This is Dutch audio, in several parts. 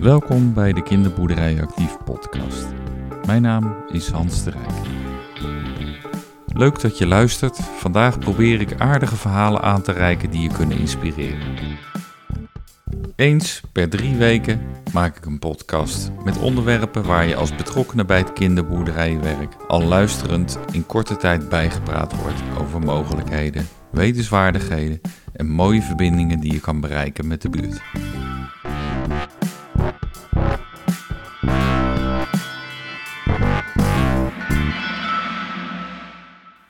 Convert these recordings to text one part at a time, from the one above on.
Welkom bij de Kinderboerderij Actief podcast. Mijn naam is Hans de Rijk. Leuk dat je luistert. Vandaag probeer ik aardige verhalen aan te reiken die je kunnen inspireren. Eens per drie weken maak ik een podcast met onderwerpen waar je als betrokkenen bij het kinderboerderijwerk al luisterend in korte tijd bijgepraat wordt over mogelijkheden, wetenswaardigheden en mooie verbindingen die je kan bereiken met de buurt.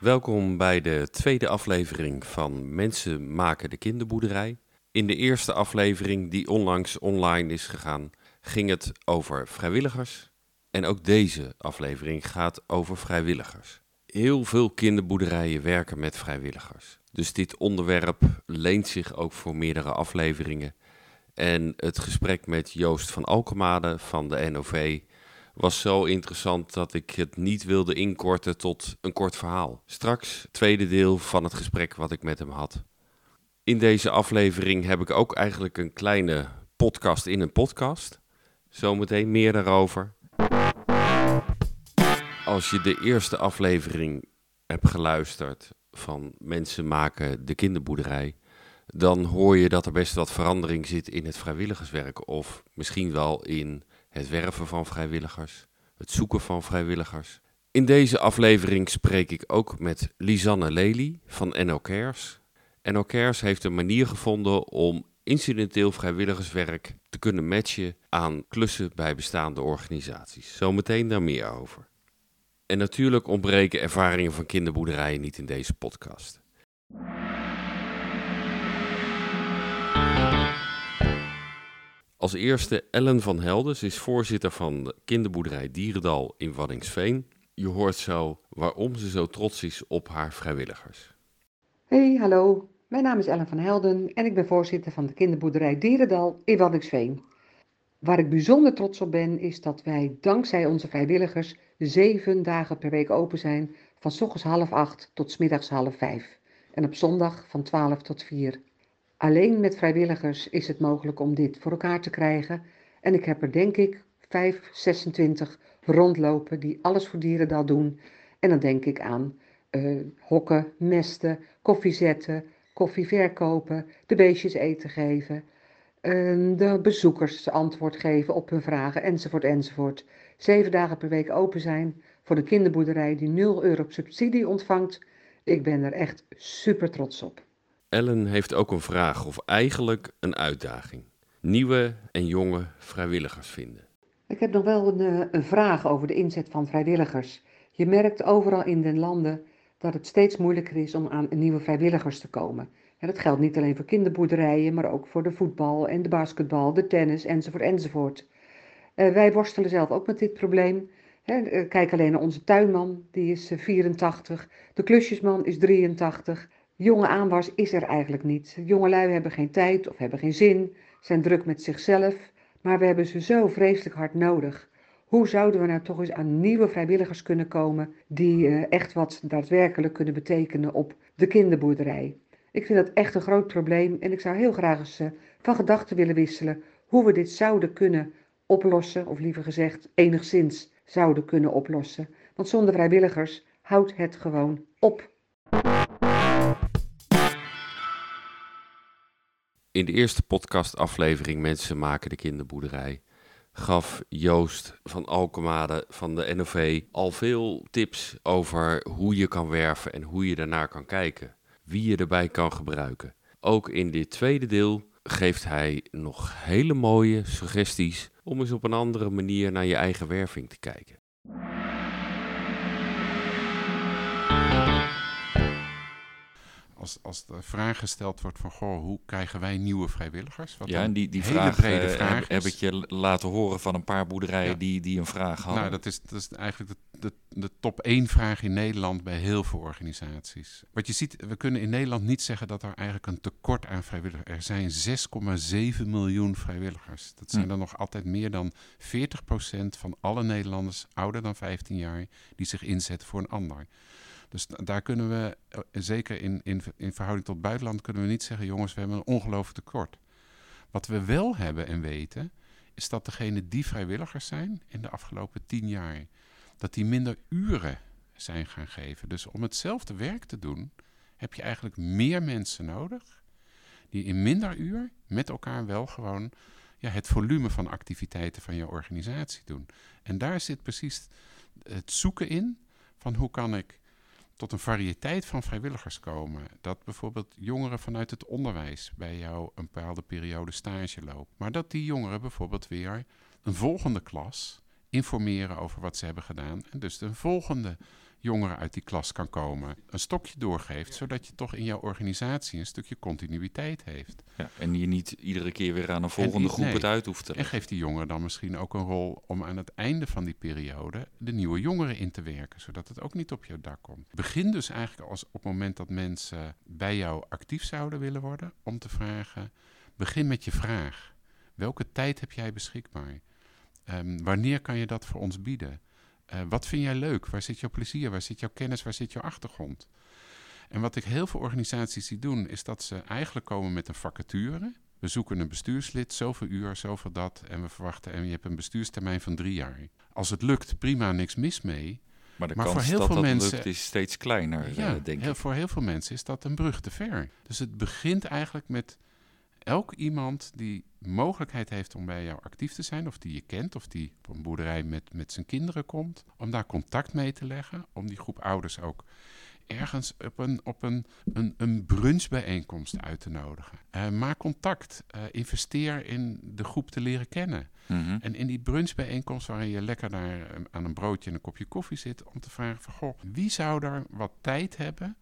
Welkom bij de tweede aflevering van Mensen maken de kinderboerderij. In de eerste aflevering, die onlangs online is gegaan, ging het over vrijwilligers. En ook deze aflevering gaat over vrijwilligers. Heel veel kinderboerderijen werken met vrijwilligers. Dus dit onderwerp leent zich ook voor meerdere afleveringen. En het gesprek met Joost van Alkemade van de NOV was zo interessant dat ik het niet wilde inkorten tot een kort verhaal. Straks tweede deel van het gesprek wat ik met hem had. In deze aflevering heb ik ook eigenlijk een kleine podcast in een podcast. Zometeen meer daarover. Als je de eerste aflevering hebt geluisterd van Mensen maken de kinderboerderij, dan hoor je dat er best wat verandering zit in het vrijwilligerswerk. Of misschien wel in het werven van vrijwilligers, het zoeken van vrijwilligers. In deze aflevering spreek ik ook met Lisanne Lely van NL Cares. NL Cares heeft een manier gevonden om incidenteel vrijwilligerswerk te kunnen matchen aan klussen bij bestaande organisaties. Zometeen daar meer over. En natuurlijk ontbreken ervaringen van kinderboerderijen niet in deze podcast. Als eerste Ellen van Helden. Is voorzitter van de kinderboerderij Dierendal in Waddingsveen. Je hoort zo waarom ze zo trots is op haar vrijwilligers. Hey, hallo. Mijn naam is Ellen van Helden en ik ben voorzitter van de kinderboerderij Dierendal in Waddingsveen. Waar ik bijzonder trots op ben, is dat wij dankzij onze vrijwilligers zeven dagen per week open zijn, van s ochtends half acht tot middags half vijf. En op zondag van 12 tot 4. Alleen met vrijwilligers is het mogelijk om dit voor elkaar te krijgen. En ik heb er denk ik 5, 26 rondlopen die alles voor Dierendal doen. En dan denk ik aan uh, hokken, mesten, koffie zetten, koffie verkopen, de beestjes eten geven, uh, de bezoekers antwoord geven op hun vragen, enzovoort, enzovoort. Zeven dagen per week open zijn voor de kinderboerderij die 0 euro subsidie ontvangt. Ik ben er echt super trots op. Ellen heeft ook een vraag, of eigenlijk een uitdaging. Nieuwe en jonge vrijwilligers vinden. Ik heb nog wel een, eh, een, vraag over de inzet van vrijwilligers. Je merkt overal in de landen dat het steeds moeilijker is om aan nieuwe vrijwilligers te komen. En dat geldt niet alleen voor kinderboerderijen, maar ook voor de voetbal en de basketbal, de tennis enzovoort enzovoort. Uh, wij worstelen zelf ook met dit probleem. Eh, kijk alleen naar onze tuinman, die is 84. De klusjesman is 83. Jonge aanwas is er eigenlijk niet. Jongelui hebben geen tijd of hebben geen zin, zijn druk met zichzelf, maar we hebben ze zo vreselijk hard nodig. Hoe zouden we nou toch eens aan nieuwe vrijwilligers kunnen komen die uh, echt wat daadwerkelijk kunnen betekenen op de kinderboerderij? Ik vind dat echt een groot probleem en ik zou heel graag eens uh, van gedachten willen wisselen hoe we dit zouden kunnen oplossen, of liever gezegd enigszins zouden kunnen oplossen. Want zonder vrijwilligers houdt het gewoon op. In de eerste podcastaflevering Mensen maken de kinderboerderij gaf Joost van Alkemade van de NOV al veel tips over hoe je kan werven en hoe je daarnaar kan kijken. Wie je erbij kan gebruiken. Ook in dit tweede deel geeft hij nog hele mooie suggesties om eens op een andere manier naar je eigen werving te kijken. Als, als de vraag gesteld wordt van, goh, hoe krijgen wij nieuwe vrijwilligers? Wat ja, en die, die vraag, brede uh, vraag heb, ik je laten horen van een paar boerderijen die, die een vraag hadden. Nou, dat is, dat is eigenlijk de, de, de top één vraag in Nederland bij heel veel organisaties. Wat je ziet, we kunnen in Nederland niet zeggen dat er eigenlijk een tekort aan vrijwilligers Er zijn 6,7 miljoen vrijwilligers. Dat zijn hm. dan nog altijd meer dan 40% van alle Nederlanders ouder dan 15 jaar die zich inzetten voor een ander. Dus daar kunnen we, eh, zeker in, in, in verhouding tot buitenland, kunnen we niet zeggen: jongens, we hebben een ongelooflijk tekort. Wat we wel hebben en weten, is dat degene die vrijwilligers zijn in de afgelopen tien jaar, dat die minder uren zijn gaan geven. Dus om hetzelfde werk te doen, heb je eigenlijk meer mensen nodig die in minder uur met elkaar wel gewoon ja, het volume van activiteiten van je organisatie doen. En daar zit precies het zoeken in van hoe kan ik tot een variëteit van vrijwilligers komen. Dat bijvoorbeeld jongeren vanuit het onderwijs bij jou een bepaalde periode stage lopen. Maar dat die jongeren bijvoorbeeld weer een volgende klas informeren over wat ze hebben gedaan. En dus de volgende jongeren uit die klas kan komen, een stokje doorgeeft, zodat je toch in jouw organisatie een stukje continuïteit heeft. Ja, en je niet iedere keer weer aan een volgende groep het uit hoeft te leggen. En geeft die jongeren dan misschien ook een rol om aan het einde van die periode de nieuwe jongeren in te werken, zodat het ook niet op jouw dak komt. Begin dus eigenlijk als op het moment dat mensen bij jou actief zouden willen worden, om te vragen, begin met je vraag. Welke tijd heb jij beschikbaar? Um, wanneer kan je dat voor ons bieden? Uh, wat vind jij leuk? Waar zit jouw plezier? Waar zit jouw kennis? Waar zit jouw achtergrond? En wat ik heel veel organisaties zie doen, is dat ze eigenlijk komen met een vacature. We zoeken een bestuurslid, zoveel uur, zoveel dat. En we verwachten, en je hebt een bestuurstermijn van drie jaar. Als het lukt, prima, niks mis mee. Maar de kans voor heel dat veel dat mensen, lukt is steeds kleiner, ja, uh, denk heel, Voor heel veel mensen is dat een brug te ver. Dus het begint eigenlijk met elk iemand die mogelijkheid heeft om bij jou actief te zijn, of die je kent, of die op een boerderij met, met zijn kinderen komt, om daar contact mee te leggen, om die groep ouders ook ergens op een, op een, een, een brunchbijeenkomst uit te nodigen. Uh, maak contact. Uh, investeer in de groep te leren kennen. Mhm. En in die brunchbijeenkomst waarin je lekker daar eh, aan een broodje en een kopje koffie zit... om te vragen van, goh, wie zou daar wat tijd hebben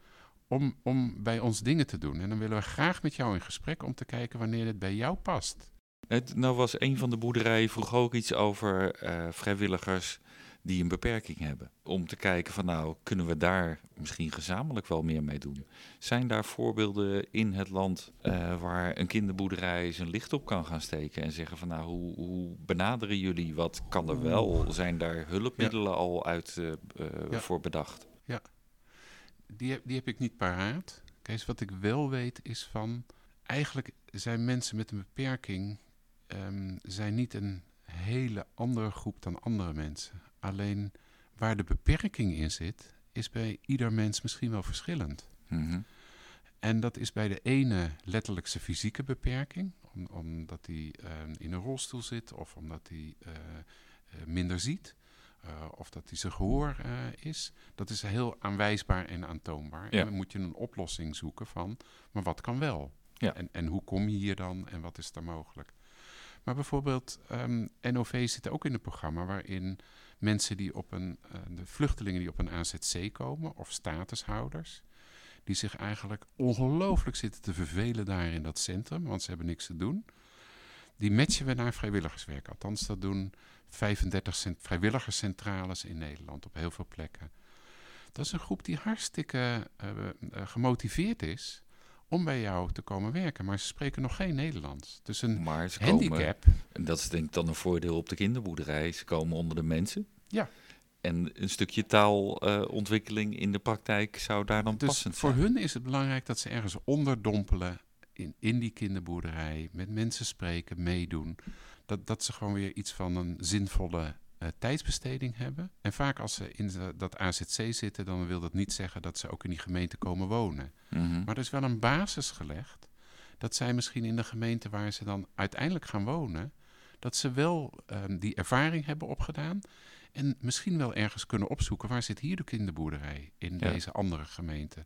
om, om bij ons dingen te doen. En dan willen we graag met jou in gesprek om te kijken wanneer het bij jou past. Het, nou was een van de boerderijen vroeg ook iets over uh, vrijwilligers die een beperking hebben. Om te kijken van nou, kunnen we daar misschien gezamenlijk wel meer mee doen? Zijn daar voorbeelden in het land uh, waar een kinderboerderij zijn licht op kan gaan steken en zeggen van nou, hoe, hoe benaderen jullie? Wat kan er wel? Zijn daar hulpmiddelen al uit uh, ja. voor bedacht? Die heb, die heb ik niet paraat. Kees, wat ik wel weet is van... Eigenlijk zijn mensen met een beperking... Um, zijn niet een hele andere groep dan andere mensen. Alleen waar de beperking in zit... is bij ieder mens misschien wel verschillend. Mm En dat is bij de ene letterlijk zijn fysieke beperking... omdat hij uh, in een rolstoel zit of omdat hij uh, uh, minder ziet... Uh, of dat hij zijn gehoor uh, is, dat is heel aanwijsbaar en aantoonbaar. Ja. En dan moet je een oplossing zoeken van, maar wat kan wel? Ja. En, en hoe kom je hier dan en wat is er mogelijk? Maar bijvoorbeeld, um, ehm, NOV zit ook in een programma waarin mensen die op een, uh, de vluchtelingen die op een AZC komen, of statushouders, die zich eigenlijk ongelooflijk zitten te vervelen daar in dat centrum, want ze hebben niks te doen. Die matchen we naar vrijwilligerswerk. Althans, dat doen 35 vrijwilligerscentrales in Nederland op heel veel plekken. Dat is een groep die hartstikke uh, gemotiveerd is om bij jou te komen werken. Maar ze spreken nog geen Nederlands. Dus een maar ze handicap... Komen, en dat is denk ik dan een voordeel op de kinderboerderij. Ze komen onder de mensen. Ja. En een stukje taalontwikkeling uh, in de praktijk zou daar dan dus passend voor hun is het belangrijk dat ze ergens onderdompelen in, in die kinderboerderij. Met mensen spreken, meedoen dat, dat ze gewoon weer iets van een zinvolle uh, tijdsbesteding hebben. En vaak als ze in dat AZC zitten, dan wil dat niet zeggen dat ze ook in die gemeente komen wonen. Mhm. Maar er is wel een basis gelegd dat zij misschien in de gemeente waar ze dan uiteindelijk gaan wonen, dat ze wel uh, die ervaring hebben opgedaan. En misschien wel ergens kunnen opzoeken waar zit hier de kinderboerderij in deze andere gemeente.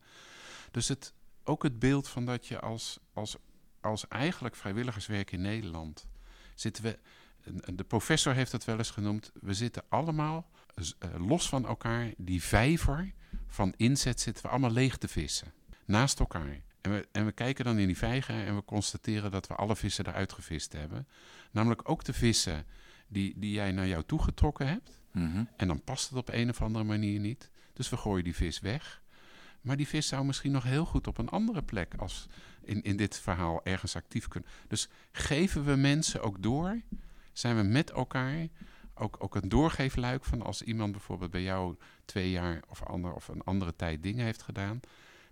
Dus het, ook het beeld van dat je als, als, als eigenlijk vrijwilligerswerk in Nederland zitten we. De professor heeft het wel eens genoemd. We zitten allemaal uh, los van elkaar. Die vijver van inzet zitten we allemaal leeg te vissen. Naast elkaar. En we, en we kijken dan in die vijver en we constateren dat we alle vissen eruit gevist hebben. Namelijk ook de vissen die, die jij naar jou toe getrokken hebt. Mm En dan past het op een of andere manier niet. Dus we gooien die vis weg. Maar die vis zou misschien nog heel goed op een andere plek als in, in dit verhaal ergens actief kunnen. Dus geven we mensen ook door? Zijn we met elkaar ook, ook een doorgeefluik van als iemand bijvoorbeeld bij jou twee jaar of, ander, of een andere tijd dingen heeft gedaan?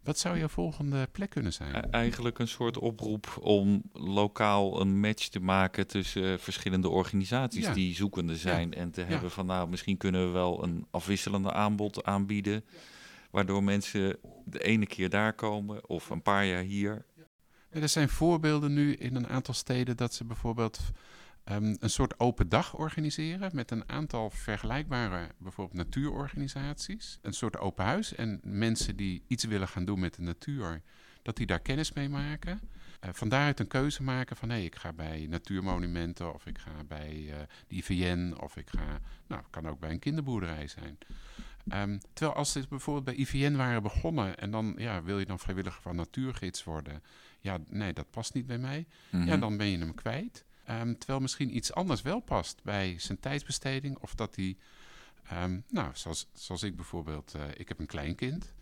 Wat zou jouw volgende plek kunnen zijn? E- Eigenlijk een soort oproep om lokaal een match te maken tussen verschillende organisaties Ja. die zoekende zijn. En te Ja. hebben van nou, misschien kunnen we wel een afwisselende aanbod aanbieden. Waardoor mensen de ene keer daar komen of een paar jaar hier. Er zijn voorbeelden nu in een aantal steden dat ze bijvoorbeeld ehm, een soort open dag organiseren met een aantal vergelijkbare bijvoorbeeld natuurorganisaties. Een soort open huis en mensen die iets willen gaan doen met de natuur, dat die daar kennis mee maken. Eh, van daaruit een keuze maken van hé, ik ga bij natuurmonumenten of ik ga bij eh de IVN of ik ga, nou, kan ook bij een kinderboerderij zijn. Ehm, terwijl als ze bijvoorbeeld bij IVN waren begonnen en dan ja, wil je dan vrijwilliger van natuurgids worden, ja, nee, dat past niet bij mij. Ja, Mhm. dan ben je hem kwijt. Ehm, terwijl misschien iets anders wel past bij zijn tijdsbesteding. Of dat hij, ehm, nou, zoals, zoals ik bijvoorbeeld, eh, ik heb een kleinkind.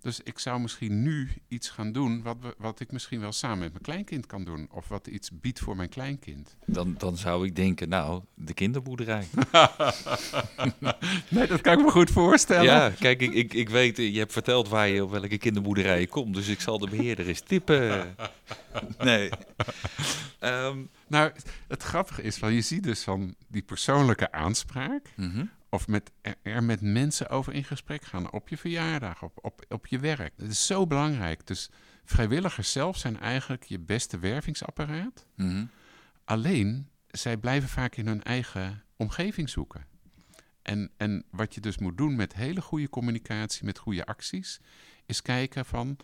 Dus ik zou misschien nu iets gaan doen wat, we, wat ik misschien wel samen met mijn kleinkind kan doen. Of wat iets biedt voor mijn kleinkind. Dan, dan zou ik denken, nou, de kinderboerderij. nee, dat kan ik me goed voorstellen. Ja, kijk, ik, ik, ik weet, je hebt verteld waar je op welke kinderboerderij je komt. Dus ik zal de beheerder eens tippen. Nee. Ehm, Nou, het grappige is, van, je ziet dus van die persoonlijke aanspraak. mhm. Of met, er, met mensen over in gesprek gaan op je verjaardag, op, op, op je werk. Dat is zo belangrijk. Dus vrijwilligers zelf zijn eigenlijk je beste wervingsapparaat. Mhm. Alleen, zij blijven vaak in hun eigen omgeving zoeken. En, en wat je dus moet doen met hele goede communicatie, met goede acties, is kijken van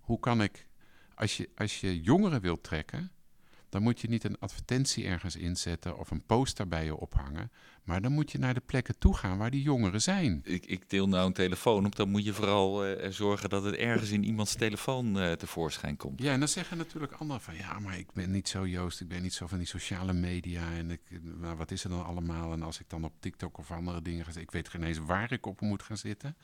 hoe kan ik, als je, als je jongeren wilt trekken, dan moet je niet een advertentie ergens inzetten of een poster bij je ophangen, maar dan moet je naar de plekken toe gaan waar die jongeren zijn. ik, ik deel nou een telefoon op, dan moet je vooral eh, zorgen dat het ergens in iemands telefoon eh, tevoorschijn komt. Ja, en dan zeggen natuurlijk anderen van ja, maar ik ben niet zo Joost, ik ben niet zo van die sociale media en ik, nou, wat is er dan allemaal? En als ik dan op TikTok of andere dingen ga ik weet geen eens waar ik op moet gaan zitten.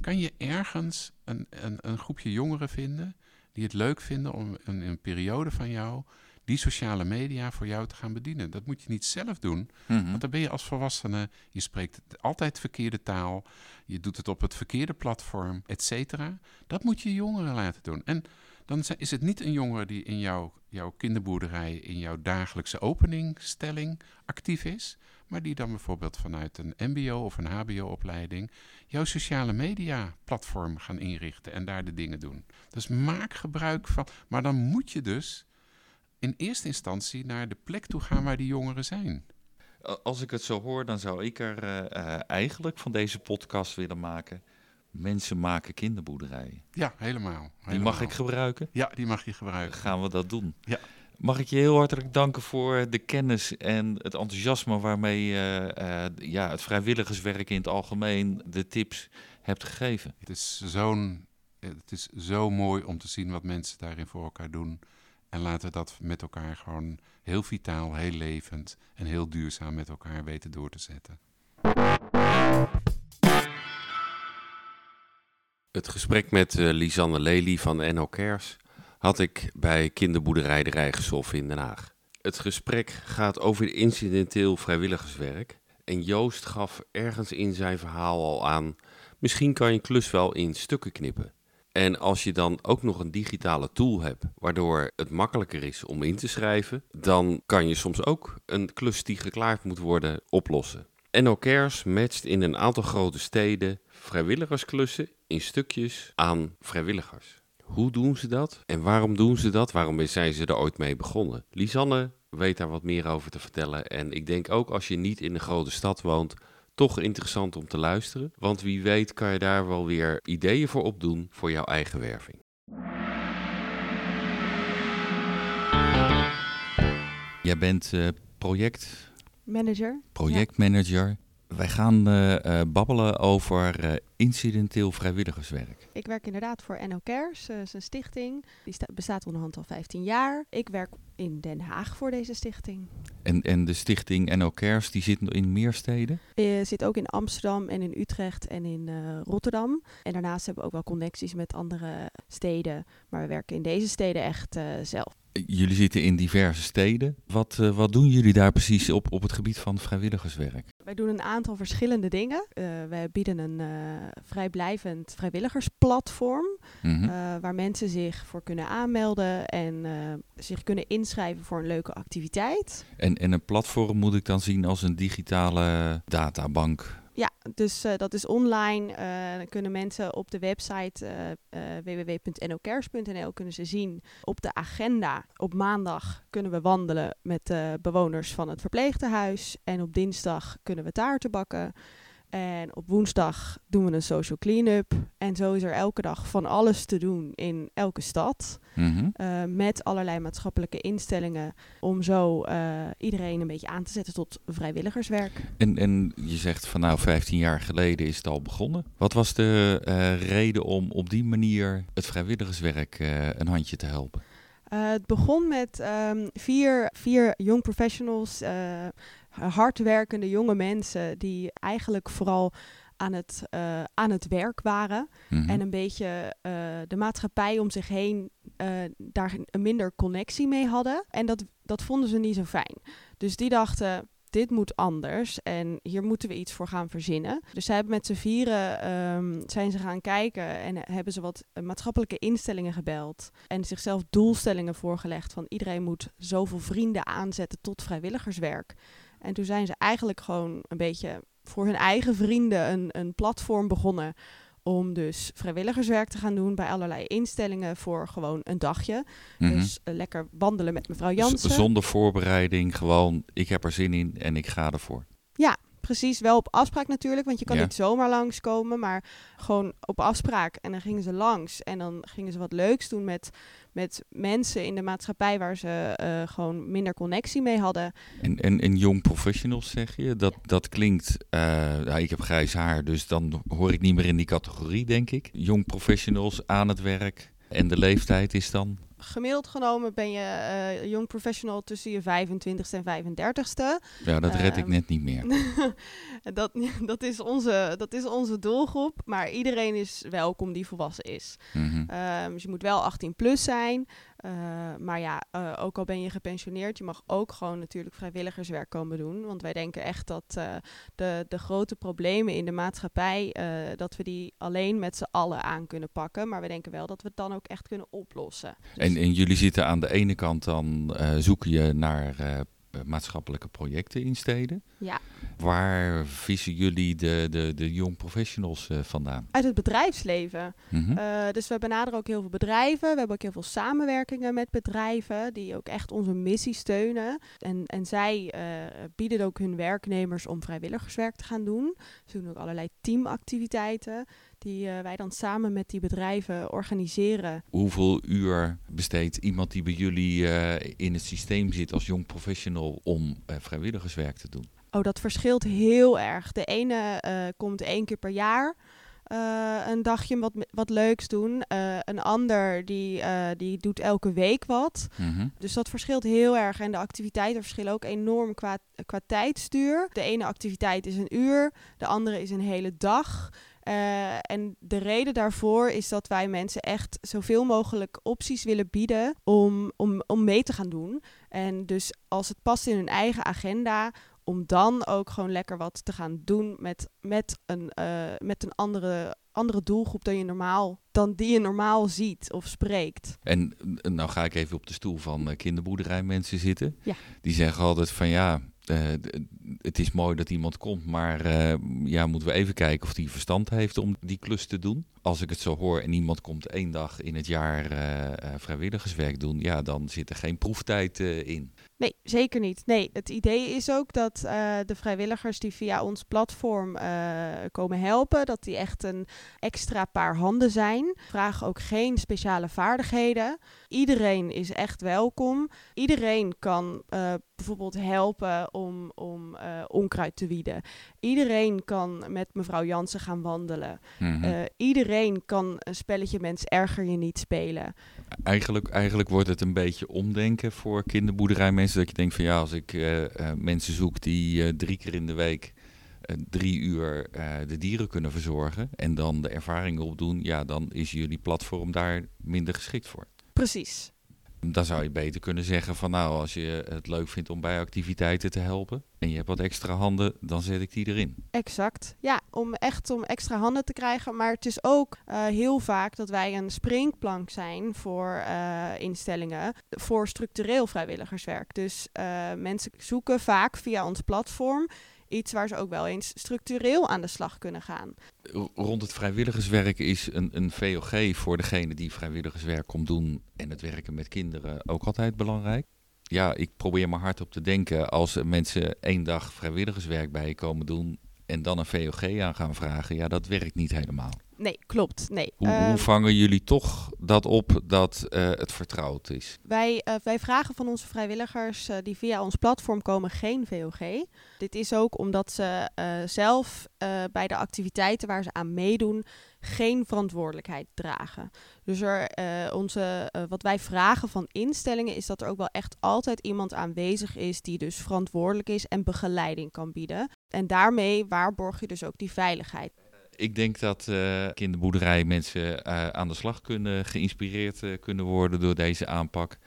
Kan je ergens een, een, een groepje jongeren vinden die het leuk vinden om in een periode van jou die sociale media voor jou te gaan bedienen? Dat moet je niet zelf doen, Mhm. want dan ben je als volwassene, je spreekt altijd verkeerde taal, je doet het op het verkeerde platform, et cetera. Dat moet je jongeren laten doen. En dan is het niet een jongere die in jouw, jouw kinderboerderij, in jouw dagelijkse openingsstelling actief is, maar die dan bijvoorbeeld vanuit een MBO of een HBO-opleiding jouw sociale media platform gaan inrichten en daar de dingen doen. Dus maak gebruik van. Maar dan moet je dus in eerste instantie naar de plek toe gaan waar die jongeren zijn. Als ik het zo hoor, dan zou ik er eh, eh, eigenlijk van deze podcast willen maken. Mensen maken kinderboerderijen. Ja, helemaal. Die mag ik gebruiken. Ja, die mag je gebruiken. Gaan we dat doen? Ja. Mag ik je heel hartelijk danken voor de kennis en het enthousiasme waarmee je eh, ja, het vrijwilligerswerk in het algemeen de tips hebt gegeven. Het is, zo'n, het is zo mooi om te zien wat mensen daarin voor elkaar doen. En laten we dat met elkaar gewoon heel vitaal, heel levend en heel duurzaam met elkaar weten door te zetten. Het gesprek met eh, Lisanne Lely van NO Cares had ik bij kinderboerderij De Rijgershof in Den Haag. Het gesprek gaat over incidenteel vrijwilligerswerk. En Joost gaf ergens in zijn verhaal al aan, misschien kan je klus wel in stukken knippen. En als je dan ook nog een digitale tool hebt, waardoor het makkelijker is om in te schrijven, dan kan je soms ook een klus die geklaard moet worden oplossen. NO Cares matcht in een aantal grote steden vrijwilligersklussen in stukjes aan vrijwilligers. Hoe doen ze dat en waarom doen ze dat? Waarom zijn ze er ooit mee begonnen? Lisanne weet daar wat meer over te vertellen. En ik denk ook als je niet in een grote stad woont, toch interessant om te luisteren. Want wie weet kan je daar wel weer ideeën voor opdoen voor jouw eigen werving. Jij bent eh, project, Manager. projectmanager. Wij gaan eh, eh, babbelen over eh, incidenteel vrijwilligerswerk. Ik werk inderdaad voor NL Cares, eh, is een stichting. Die sta- bestaat onderhand al 15 jaar. Ik werk in Den Haag voor deze stichting. En, en de stichting NO Cares die zit in meer steden. Zit ook in Amsterdam en in Utrecht en in Rotterdam. En daarnaast hebben we ook wel connecties met andere steden. Maar we werken in deze steden echt zelf. Jullie zitten in diverse steden. Wat, uh, wat doen jullie daar precies op, op het gebied van vrijwilligerswerk? Wij doen een aantal verschillende dingen. Uh, wij bieden een uh, vrijblijvend vrijwilligersplatform. Mm -hmm. waar mensen zich voor kunnen aanmelden en zich kunnen inschrijven voor een leuke activiteit. En, en een platform moet ik dan zien als een digitale databank? Ja, dus uh, dat is online. Uh, dan kunnen mensen op de website uh, www.nocares.nl kunnen ze zien op de agenda. Op maandag kunnen we wandelen met bewoners van het verpleegtehuis. En op dinsdag kunnen we taarten bakken. En op woensdag doen we een social clean-up. En zo is er elke dag van alles te doen in elke stad. Mm -hmm. uh, met allerlei maatschappelijke instellingen. Om zo uh, iedereen een beetje aan te zetten tot vrijwilligerswerk. En, en je zegt van nou 15 jaar geleden is het al begonnen. Wat was de uh, reden om op die manier het vrijwilligerswerk een handje te helpen? Het begon met um, vier, vier young professionals, hardwerkende jonge mensen die eigenlijk vooral aan het, uh, aan het werk waren. Mm-hmm. En een beetje de maatschappij om zich heen daar een minder connectie mee hadden. En dat, dat vonden ze niet zo fijn. Dus die dachten, dit moet anders en hier moeten we iets voor gaan verzinnen. Dus zij hebben met z'n vieren um, zijn ze gaan kijken en hebben ze wat maatschappelijke instellingen gebeld en zichzelf doelstellingen voorgelegd van iedereen moet zoveel vrienden aanzetten tot vrijwilligerswerk. En toen zijn ze eigenlijk gewoon een beetje voor hun eigen vrienden een, een platform begonnen om dus vrijwilligerswerk te gaan doen bij allerlei instellingen voor gewoon een dagje. Mm -hmm. Dus uh, lekker wandelen met mevrouw Jansen. Z zonder voorbereiding, gewoon ik heb er zin in en ik ga ervoor. Ja, precies. Wel op afspraak natuurlijk, want je kan ja. niet zomaar langskomen, maar gewoon op afspraak. En dan gingen ze langs en dan gingen ze wat leuks doen met, met mensen in de maatschappij waar ze uh, gewoon minder connectie mee hadden. En, en, en young professionals zeg je? Dat, dat klinkt, uh, nou, ik heb grijs haar, dus dan hoor ik niet meer in die categorie, denk ik. Young professionals aan het werk en de leeftijd is dan? Gemiddeld genomen ben je uh, jong professional tussen je 25ste en 35ste. Ja, dat red uh, ik net niet meer. dat, dat, is onze, dat is onze doelgroep, maar iedereen is welkom die volwassen is. Mm -hmm. uh, dus je moet wel 18 plus zijn. Uh, maar ja, uh, ook al ben je gepensioneerd, je mag ook gewoon natuurlijk vrijwilligerswerk komen doen. Want wij denken echt dat uh, de, de grote problemen in de maatschappij, dat we die alleen met z'n allen aan kunnen pakken. Maar we denken wel dat we het dan ook echt kunnen oplossen. Dus en, en jullie zitten aan de ene kant dan, zoeken je naar maatschappelijke projecten in steden. Ja. Waar vissen jullie de, de, de young professionals uh, vandaan? Uit het bedrijfsleven. Mm-hmm. Uh, dus we benaderen ook heel veel bedrijven. We hebben ook heel veel samenwerkingen met bedrijven die ook echt onze missie steunen. En, en zij uh, bieden ook hun werknemers om vrijwilligerswerk te gaan doen. Ze doen ook allerlei teamactiviteiten die uh, wij dan samen met die bedrijven organiseren. Hoeveel uur besteedt iemand die bij jullie uh, in het systeem zit als jong professional om uh, vrijwilligerswerk te doen? Oh, dat verschilt heel erg. De ene komt één keer per jaar. Een dagje wat, wat leuks doen. Een ander die, die doet elke week wat. Mm-hmm. Dus dat verschilt heel erg. En de activiteiten verschillen ook enorm qua, qua tijdstuur. De ene activiteit is een uur, de andere is een hele dag. Uh, en de reden daarvoor is dat wij mensen echt zoveel mogelijk opties willen bieden om, om, om mee te gaan doen. En dus als het past in hun eigen agenda, om dan ook gewoon lekker wat te gaan doen met, met een, uh, met een andere, andere doelgroep dan, je normaal, dan die je normaal ziet of spreekt. En nou ga ik even op de stoel van uh, kinderboerderij mensen zitten. Ja. Die zeggen altijd van ja, uh, het is mooi dat iemand komt, maar uh, ja, moeten we even kijken of die verstand heeft om die klus te doen. Als ik het zo hoor en iemand komt één dag in het jaar uh, vrijwilligerswerk doen, ja, dan zit er geen proeftijd in. Nee, zeker niet. Nee, het idee is ook dat uh, de vrijwilligers die via ons platform uh, komen helpen, dat die echt een extra paar handen zijn. Vragen ook geen speciale vaardigheden. Iedereen is echt welkom. Iedereen kan uh, bijvoorbeeld helpen om, om onkruid te wieden. Iedereen kan met mevrouw Jansen gaan wandelen. Mm-hmm. iedereen kan een spelletje Mens erger je niet spelen. Eigenlijk, eigenlijk wordt het een beetje omdenken voor kinderboerderijmensen. Dat je denkt van ja, als ik uh, uh, mensen zoek die uh, drie keer in de week drie uur de dieren kunnen verzorgen en dan de ervaringen opdoen, ja, dan is jullie platform daar minder geschikt voor. Precies. Dan zou je beter kunnen zeggen van nou, als je het leuk vindt om bij activiteiten te helpen en je hebt wat extra handen, dan zet ik die erin. Exact. Ja, om echt om extra handen te krijgen. Maar het is ook uh, heel vaak dat wij een springplank zijn voor uh, instellingen voor structureel vrijwilligerswerk. Dus uh, mensen zoeken vaak via ons platform iets waar ze ook wel eens structureel aan de slag kunnen gaan. Rond het vrijwilligerswerk is een, een VOG voor degene die vrijwilligerswerk komt doen en het werken met kinderen ook altijd belangrijk. Ja, ik probeer maar hard op te denken als mensen één dag vrijwilligerswerk bij je komen doen en dan een VOG aan gaan vragen. Ja, dat werkt niet helemaal. Nee, klopt. Nee. Hoe, hoe, ehm, vangen jullie toch dat op dat uh, het vertrouwd is? Wij, uh, wij vragen van onze vrijwilligers uh, die via ons platform komen geen VOG. Dit is ook omdat ze zelf bij de activiteiten waar ze aan meedoen geen verantwoordelijkheid dragen. Dus er, onze, wat wij vragen van instellingen is dat er ook wel echt altijd iemand aanwezig is die dus verantwoordelijk is en begeleiding kan bieden. En daarmee waarborg je dus ook die veiligheid. Ik denk dat uh, kinderboerderij mensen uh, aan de slag kunnen, geïnspireerd uh, kunnen worden door deze aanpak.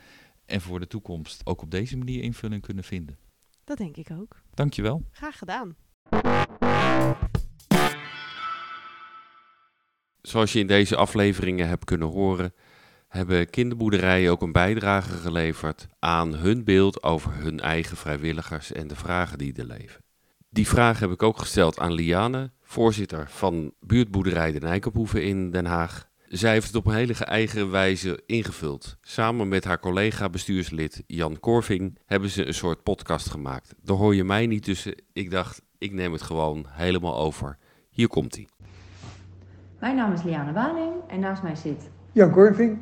En voor de toekomst ook op deze manier invulling kunnen vinden. Dat denk ik ook. Dankjewel. Graag gedaan. Zoals je in deze afleveringen hebt kunnen horen, hebben kinderboerderijen ook een bijdrage geleverd aan hun beeld over hun eigen vrijwilligers en de vragen die er leven. Die vraag heb ik ook gesteld aan Liane, voorzitter van buurtboerderij de Nijkerhoeve in Den Haag. Zij heeft het op een hele eigen wijze ingevuld. Samen met haar collega bestuurslid Jan Korving hebben ze een soort podcast gemaakt. Daar hoor je mij niet tussen. Ik dacht, ik neem het gewoon helemaal over. Hier komt hij. Mijn naam is Liane Waling en naast mij zit Jan Korving.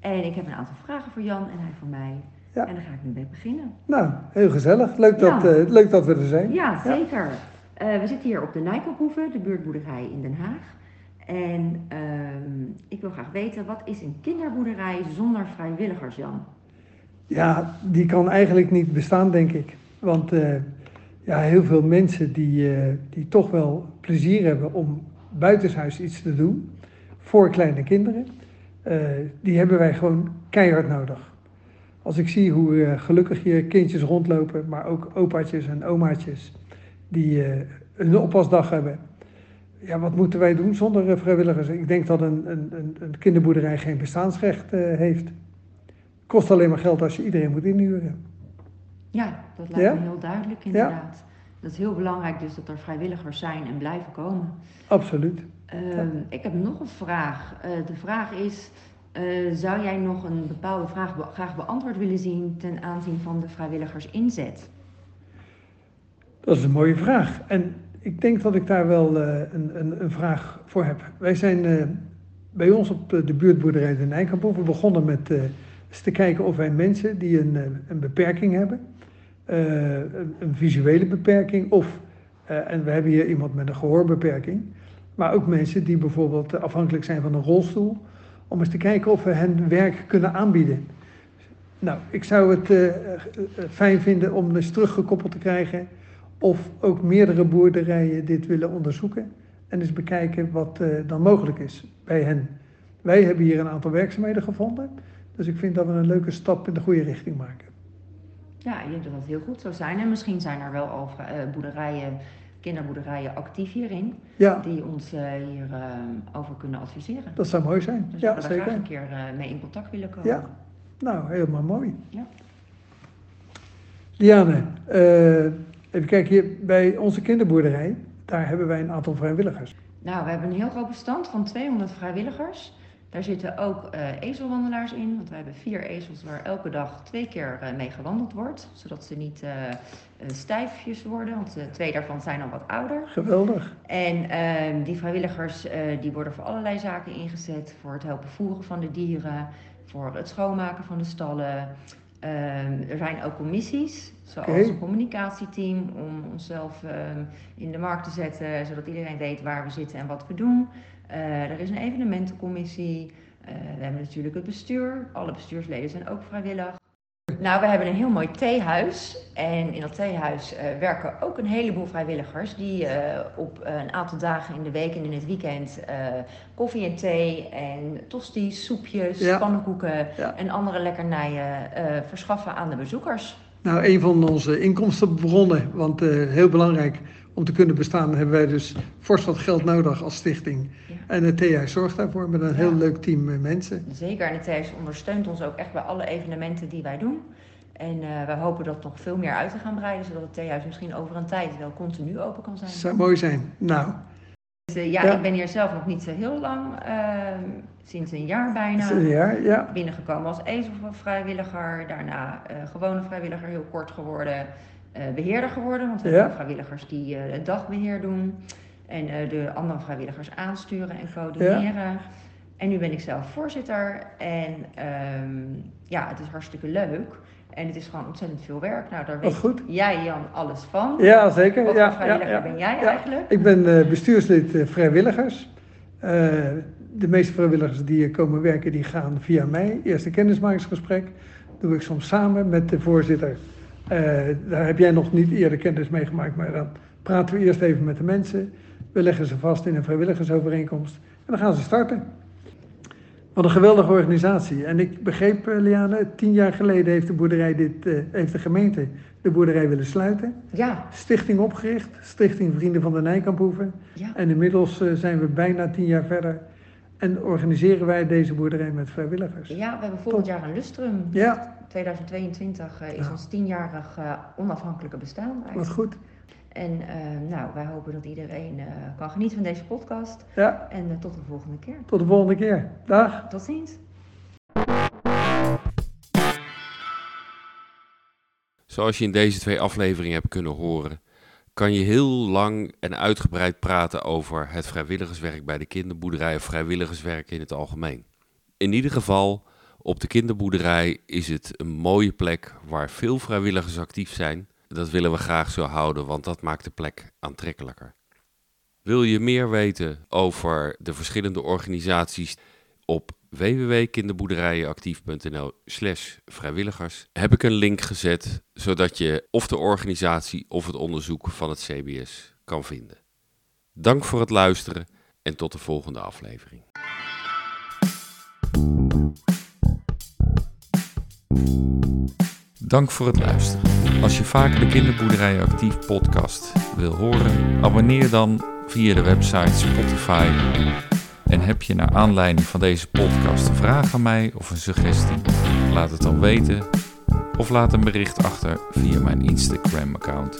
En ik heb een aantal vragen voor Jan en hij voor mij. Ja. En daar ga ik nu mee beginnen. Nou, heel gezellig. Leuk, dat, uh, leuk dat we er zijn. Ja, zeker. Ja. Uh, we zitten hier op de Nijkelhoeve, de buurtboerderij in Den Haag. En uh, ik wil graag weten, wat is een kinderboerderij zonder vrijwilligers, Jan? Ja, die kan eigenlijk niet bestaan, denk ik. Want uh, ja, heel veel mensen die, die toch wel plezier hebben om buitenshuis iets te doen voor kleine kinderen, die hebben wij gewoon keihard nodig. Als ik zie hoe gelukkig hier kindjes rondlopen, maar ook opaatjes en omaatjes die uh, een oppasdag hebben. Ja, wat moeten wij doen zonder uh, vrijwilligers? Ik denk dat een, een, een kinderboerderij geen bestaansrecht heeft. Kost alleen maar geld als je iedereen moet inhuren. Ja, dat lijkt ja? me heel duidelijk inderdaad. Ja? Dat is heel belangrijk dus dat er vrijwilligers zijn en blijven komen. Absoluut. Ehm, ik heb nog een vraag. de vraag is, uh, zou jij nog een bepaalde vraag be graag beantwoord willen zien ten aanzien van de vrijwilligersinzet? Dat is een mooie vraag. En ik denk dat ik daar wel uh, een, een, een, vraag voor heb. Wij zijn uh, bij ons op de buurtboerderij de Nijkamp. We begonnen met eens te kijken of wij mensen die een, een beperking hebben, een, een, visuele beperking of, en we hebben hier iemand met een gehoorbeperking, maar ook mensen die bijvoorbeeld afhankelijk zijn van een rolstoel om eens te kijken of we hen werk kunnen aanbieden. Nou, ik zou het fijn vinden om eens teruggekoppeld te krijgen of ook meerdere boerderijen dit willen onderzoeken en eens bekijken wat uh, dan mogelijk is bij hen. Wij hebben hier een aantal werkzaamheden gevonden, dus ik vind dat we een leuke stap in de goede richting maken. Ja, je dat dat heel goed zou zijn. En misschien zijn er wel al boerderijen kinderboerderijen actief hierin. Ja. Die ons uh, hierover uh, over kunnen adviseren. Dat zou mooi zijn. Dus ja, we zeker. graag een keer mee in contact willen komen. Ja, nou helemaal mooi. Ja. Diane, even kijken hier bij onze kinderboerderij. Daar hebben wij een aantal vrijwilligers. Nou, we hebben een heel groot bestand van 200 vrijwilligers. Daar zitten ook uh, ezelwandelaars in, want we hebben vier ezels waar elke dag twee keer uh, mee gewandeld wordt. Zodat ze niet uh, stijfjes worden, want twee daarvan zijn al wat ouder. Geweldig. En ehm, die vrijwilligers die worden voor allerlei zaken ingezet. Voor het helpen voeren van de dieren, voor het schoonmaken van de stallen. Ehm, er zijn ook commissies, zoals okay. een communicatieteam, om onszelf ehm, in de markt te zetten, zodat iedereen weet waar we zitten en wat we doen. Uh, er is een evenementencommissie. We hebben natuurlijk het bestuur. Alle bestuursleden zijn ook vrijwillig. Nou, we hebben een heel mooi theehuis. En in dat theehuis uh, werken ook een heleboel vrijwilligers die uh, op een aantal dagen in de week en in het weekend uh, koffie en thee en tosties, soepjes, ja. pannenkoeken ja. en andere lekkernijen verschaffen aan de bezoekers. Nou, een van onze inkomstenbronnen, want heel belangrijk om te kunnen bestaan, hebben wij dus fors wat geld nodig als stichting. Ja. En het theehuis zorgt daarvoor met een heel leuk team mensen. Zeker, en het theehuis ondersteunt ons ook echt bij alle evenementen die wij doen. En uh, we hopen dat nog veel meer uit te gaan breiden, zodat het theehuis misschien over een tijd wel continu open kan zijn. Zou mooi zijn. Nou. Dus, uh, ja, ja, ik ben hier zelf nog niet zo heel lang, uh, sinds een jaar bijna. Sinds een jaar, ja. Binnengekomen als ezelvrijwilliger, daarna gewone vrijwilliger, heel kort geworden. Beheerder geworden, want we ja. hebben vrijwilligers die het dagbeheer doen. En de andere vrijwilligers aansturen en coördineren. Ja. En nu ben ik zelf voorzitter. En um, ja, het is hartstikke leuk. En het is gewoon ontzettend veel werk. Nou, daar weet goed. jij, Jan, alles van. Ja, zeker. Wat ja, vrijwilliger ja, ben jij eigenlijk? Ik ben bestuurslid vrijwilligers. Uh, de meeste vrijwilligers die hier komen werken, die gaan via mij. Eerste kennismakingsgesprek doe ik soms samen met de voorzitter. Daar heb jij nog niet eerder kennis mee gemaakt, maar dan praten we eerst even met de mensen. We leggen ze vast in een vrijwilligersovereenkomst en dan gaan ze starten. Wat een geweldige organisatie. En ik begreep, uh, Liane, tien jaar geleden heeft de boerderij dit, uh, heeft de gemeente de boerderij willen sluiten. Ja. Stichting opgericht, Stichting Vrienden van de Nijkamphoeven. Ja. En inmiddels uh, zijn we bijna tien jaar verder. En organiseren wij deze boerderij met vrijwilligers. Ja, we hebben volgend jaar een lustrum. Ja. 2022 is ja. ons tienjarig onafhankelijke bestaan. Eigenlijk. Wat goed. En uh, nou, wij hopen dat iedereen uh, kan genieten van deze podcast. Ja. En uh, tot de volgende keer. Tot de volgende keer. Dag. Tot ziens. Zoals je in deze twee afleveringen hebt kunnen horen, kan je heel lang en uitgebreid praten over het vrijwilligerswerk bij de kinderboerderij of vrijwilligerswerk in het algemeen. In ieder geval, op de kinderboerderij is het een mooie plek waar veel vrijwilligers actief zijn dat willen we graag zo houden, want dat maakt de plek aantrekkelijker. Wil je meer weten over de verschillende organisaties op www.kinderboerderijenactief.nl slash vrijwilligers heb ik een link gezet, zodat je of de organisatie of het onderzoek van het CBS kan vinden. Dank voor het luisteren en tot de volgende aflevering. Dank voor het luisteren. Als je vaker de Kinderboerderij Actief podcast wil horen, abonneer dan via de website Spotify. En heb je naar aanleiding van deze podcast een vraag aan mij of een suggestie? Laat het dan weten of laat een bericht achter via mijn Instagram-account